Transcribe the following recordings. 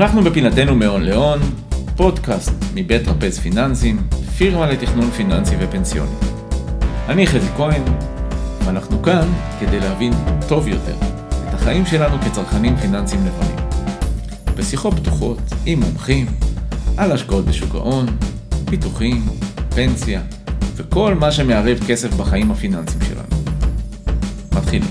אנחנו בפינתנו מהון להון, פודקאסט מבית רפז פיננסים, פירמה לתכנון פיננסי ופנסיוני. אני חזי כהן, ואנחנו כאן כדי להבין טוב יותר את החיים שלנו כצרכנים פיננסיים לבנים. בשיחות פתוחות עם מומחים על השקעות בשוק ההון, פיתוחים, פנסיה וכל מה שמערב כסף בחיים הפיננסיים שלנו. מתחילים.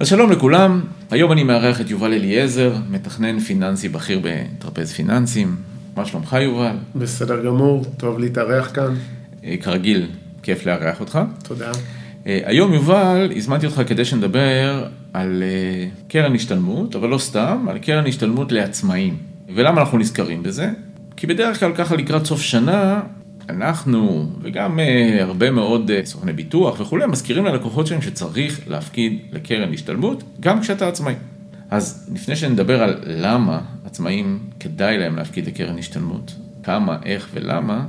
אז שלום לכולם, היום אני מארח את יובל אליעזר, מתכנן פיננסי בכיר בטרפז פיננסים. מה שלומך יובל? בסדר גמור, טוב להתארח כאן. אה, כרגיל, כיף לארח אותך. תודה. אה, היום יובל, הזמנתי אותך כדי שנדבר על אה, קרן השתלמות, אבל לא סתם, על קרן השתלמות לעצמאים. ולמה אנחנו נזכרים בזה? כי בדרך כלל ככה לקראת סוף שנה, אנחנו וגם uh, הרבה מאוד uh, סוכני ביטוח וכולי, מזכירים ללקוחות שלהם שצריך להפקיד לקרן השתלמות גם כשאתה עצמאי. אז לפני שנדבר על למה עצמאים כדאי להם להפקיד לקרן השתלמות, כמה, איך ולמה,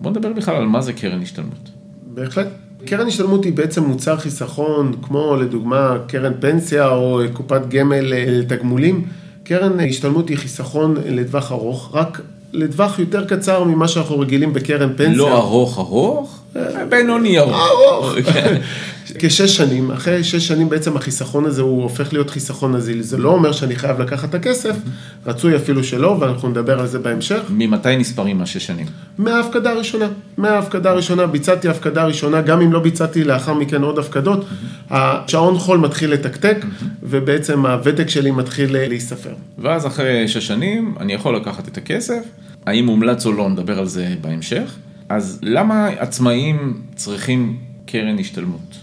בוא נדבר בכלל על מה זה קרן השתלמות. בהחלט. קרן השתלמות היא בעצם מוצר חיסכון, כמו לדוגמה קרן פנסיה או קופת גמל לתגמולים. קרן השתלמות היא חיסכון לטווח ארוך, רק לטווח יותר קצר ממה שאנחנו רגילים בקרן פנסיה. לא ארוך ארוך, בינוני ארוך. ארוך. כשש שנים, אחרי שש שנים בעצם החיסכון הזה הוא הופך להיות חיסכון נזיל. זה לא אומר שאני חייב לקחת את הכסף, רצוי אפילו שלא, ואנחנו נדבר על זה בהמשך. ממתי נספרים השש שנים? מההפקדה הראשונה. מההפקדה הראשונה, ביצעתי הפקדה ראשונה, גם אם לא ביצעתי לאחר מכן עוד הפקדות, השעון חול מתחיל לתקתק, ובעצם הוותק שלי מתחיל להיספר. ואז אחרי שש שנים, אני יכול לקחת את הכסף, האם מומלץ או לא, נדבר על זה בהמשך. אז למה עצמאים צריכים קרן השתלמות?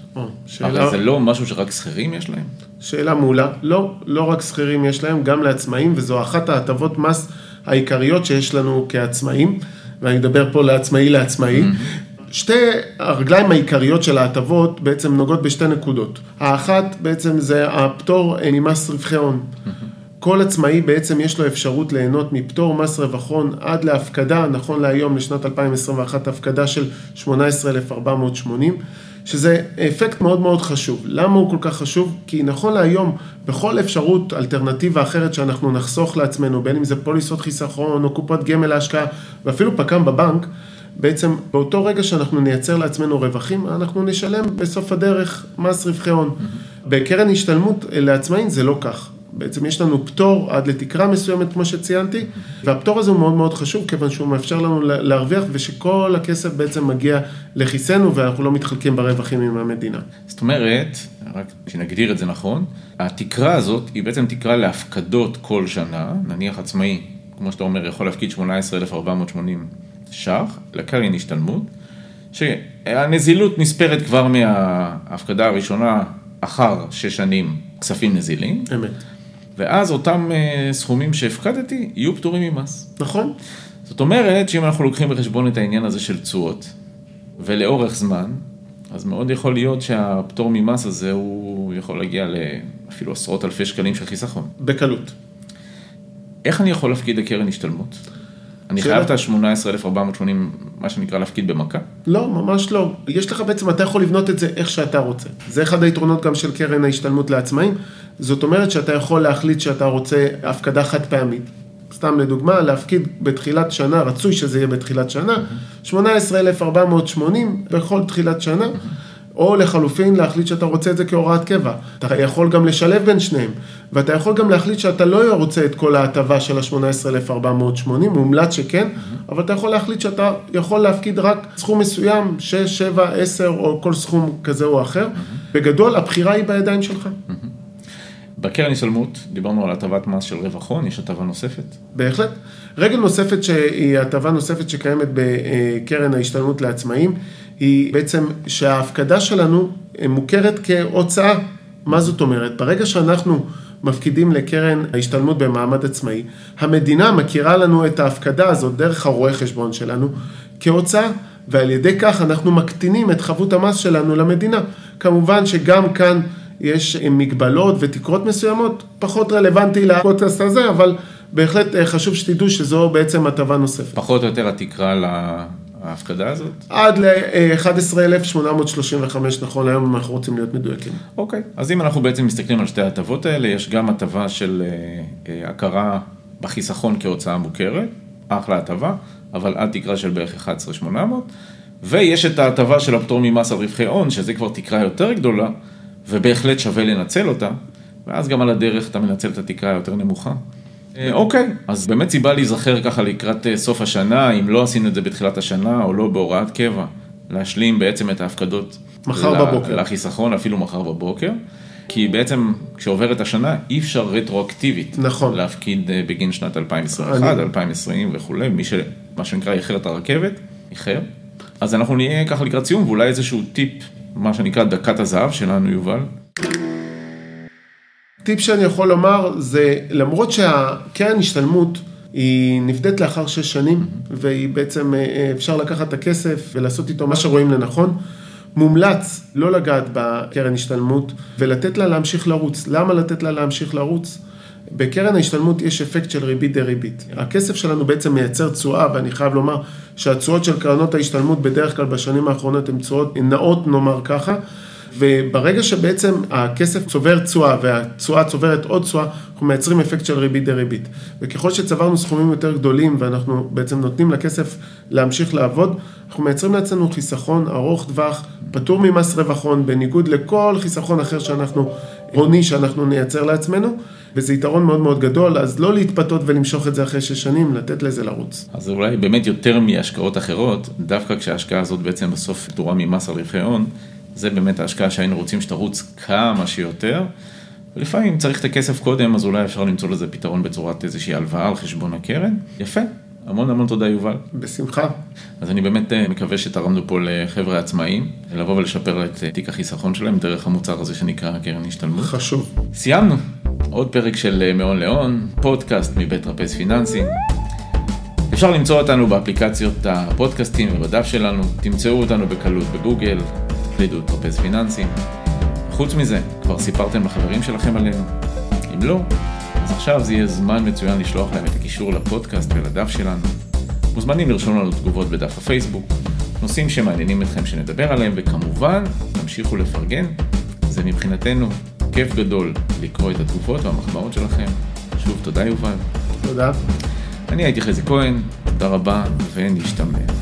שאלה... הרי זה לא משהו שרק שכירים יש להם? שאלה מעולה. לא, לא רק שכירים יש להם, גם לעצמאים, וזו אחת ההטבות מס העיקריות שיש לנו כעצמאים, ואני אדבר פה לעצמאי לעצמאי. שתי הרגליים העיקריות של ההטבות בעצם נוגעות בשתי נקודות. האחת בעצם זה הפטור ממס רווחי הון. כל עצמאי בעצם יש לו אפשרות ליהנות מפטור מס רווח הון עד להפקדה, נכון להיום לשנת 2021 הפקדה של 18,480. שזה אפקט מאוד מאוד חשוב. למה הוא כל כך חשוב? כי נכון להיום, בכל אפשרות אלטרנטיבה אחרת שאנחנו נחסוך לעצמנו, בין אם זה פוליסות חיסכון או קופות גמל להשקעה, ואפילו פק"ם בבנק, בעצם באותו רגע שאנחנו נייצר לעצמנו רווחים, אנחנו נשלם בסוף הדרך מס רווחי הון. בקרן השתלמות לעצמאים זה לא כך. בעצם יש לנו פטור עד לתקרה מסוימת, כמו שציינתי, והפטור הזה הוא מאוד מאוד חשוב, כיוון שהוא מאפשר לנו להרוויח, ושכל הכסף בעצם מגיע לכיסנו, ואנחנו לא מתחלקים ברווחים עם המדינה. זאת אומרת, רק שנגדיר את זה נכון, התקרה הזאת היא בעצם תקרה להפקדות כל שנה, נניח עצמאי, כמו שאתה אומר, יכול להפקיד 18,480 ש"ח, לקרן השתלמות, שהנזילות נספרת כבר מההפקדה הראשונה אחר שש שנים כספים נזילים. אמת. ואז אותם uh, סכומים שהפקדתי יהיו פטורים ממס. נכון. זאת אומרת שאם אנחנו לוקחים בחשבון את העניין הזה של תשואות, ולאורך זמן, אז מאוד יכול להיות שהפטור ממס הזה הוא יכול להגיע לאפילו עשרות אלפי שקלים של חיסכון. בקלות. איך אני יכול להפקיד לקרן השתלמות? אני חייב את ה-18,480, מה שנקרא להפקיד במכה? לא, ממש לא. יש לך בעצם, אתה יכול לבנות את זה איך שאתה רוצה. זה אחד היתרונות גם של קרן ההשתלמות לעצמאים. זאת אומרת שאתה יכול להחליט שאתה רוצה הפקדה חד פעמית. סתם לדוגמה, להפקיד בתחילת שנה, רצוי שזה יהיה בתחילת שנה, 18,480 בכל תחילת שנה. או לחלופין להחליט שאתה רוצה את זה כהוראת קבע. אתה יכול גם לשלב בין שניהם, ואתה יכול גם להחליט שאתה לא רוצה את כל ההטבה של ה-18,480, מומלץ שכן. אבל אתה יכול להחליט שאתה יכול להפקיד רק סכום מסוים, 6, 7, 10 או כל סכום כזה או אחר. בגדול, הבחירה היא בידיים שלך. בקרן השתלמות, דיברנו על הטבת מס של רווח הון, יש הטבה נוספת? בהחלט. רגל נוספת שהיא הטבה נוספת שקיימת בקרן ההשתלמות לעצמאים, היא בעצם שההפקדה שלנו מוכרת כהוצאה. מה זאת אומרת? ברגע שאנחנו מפקידים לקרן ההשתלמות במעמד עצמאי, המדינה מכירה לנו את ההפקדה הזאת דרך הרואה חשבון שלנו כהוצאה, ועל ידי כך אנחנו מקטינים את חבות המס שלנו למדינה. כמובן שגם כאן יש מגבלות ותקרות מסוימות, פחות רלוונטי לפודקאסט הזה, אבל בהחלט חשוב שתדעו שזו בעצם הטבה נוספת. פחות או יותר התקרה ההפקדה הזאת? עד ל-11,835 נכון להיום, אם אנחנו רוצים להיות מדויקים. אוקיי, אז אם אנחנו בעצם מסתכלים על שתי ההטבות האלה, יש גם הטבה של אה, אה, הכרה בחיסכון כהוצאה מוכרת, אחלה הטבה, אבל עד תקרה של בערך 11,800, ויש את ההטבה של הפטור ממס על רווחי הון, שזה כבר תקרה יותר גדולה, ובהחלט שווה לנצל אותה, ואז גם על הדרך אתה מנצל את התקרה היותר נמוכה. אה, אוקיי, אז באמת סיבה להיזכר ככה לקראת אה, סוף השנה, אם לא עשינו את זה בתחילת השנה או לא בהוראת קבע, להשלים בעצם את ההפקדות. מחר ל- בבוקר. לחיסכון, אפילו מחר בבוקר. כי בעצם כשעוברת השנה אי אפשר רטרואקטיבית נכון. להפקיד אה, בגין שנת 2021, אני- 2020 וכולי, מי שמה שנקרא איחר את הרכבת, איחר. אז אנחנו נהיה ככה לקראת סיום ואולי איזשהו טיפ, מה שנקרא דקת הזהב שלנו יובל. טיפ שאני יכול לומר זה למרות שהקרן השתלמות היא נפדית לאחר שש שנים והיא בעצם אה, אה, אפשר לקחת את הכסף ולעשות איתו מה שרואים לנכון. מומלץ לא לגעת בקרן השתלמות ולתת לה להמשיך לרוץ. למה לתת לה להמשיך לרוץ? בקרן ההשתלמות יש אפקט של ריבית דריבית. הכסף שלנו בעצם מייצר תשואה, ואני חייב לומר שהתשואות של קרנות ההשתלמות בדרך כלל בשנים האחרונות הן תשואות נאות, נאמר ככה, וברגע שבעצם הכסף צובר תשואה והתשואה צוברת עוד תשואה, אנחנו מייצרים אפקט של ריבית דריבית. וככל שצברנו סכומים יותר גדולים ואנחנו בעצם נותנים לכסף להמשיך לעבוד, אנחנו מייצרים לעצמנו חיסכון ארוך טווח, פטור ממס רווח הון, בניגוד לכל חיסכון אחר שאנחנו, הוני שאנחנו נייצר לעצמנו, וזה יתרון מאוד מאוד גדול, אז לא להתפתות ולמשוך את זה אחרי שש שנים, לתת לזה לרוץ. אז אולי באמת יותר מהשקעות אחרות, דווקא כשההשקעה הזאת בעצם בסוף פטורה ממס על רווחי הון, זה באמת ההשקעה שהיינו רוצים שתרוץ כמה שיותר. ולפעמים צריך את הכסף קודם, אז אולי אפשר למצוא לזה פתרון בצורת איזושהי הלוואה על חשבון הקרן. יפה, המון המון תודה יובל. בשמחה. אז אני באמת אה, מקווה שתרמנו פה לחבר'ה עצמאיים, לבוא ולשפר את אה, תיק החיסכון שלהם דרך המוצר הזה שנקרא קרן השתלמות. חשוב. סיימנו, עוד פרק של אה, מהון להון, פודקאסט מבית טרפז פיננסי. אפשר למצוא אותנו באפליקציות הפודקאסטים ובדף שלנו, תמצאו אותנו בקלות בגוגל, תקלידו טרפז פיננסי. חוץ מזה, כבר סיפרתם לחברים שלכם עלינו? אם לא, אז עכשיו זה יהיה זמן מצוין לשלוח להם את הקישור לפודקאסט ולדף שלנו. מוזמנים לרשום לנו תגובות בדף הפייסבוק, נושאים שמעניינים אתכם שנדבר עליהם, וכמובן, תמשיכו לפרגן. זה מבחינתנו כיף גדול לקרוא את התגובות והמחמאות שלכם. שוב, תודה יובל. תודה. אני הייתי חזי כהן, תודה רבה ונשתמע.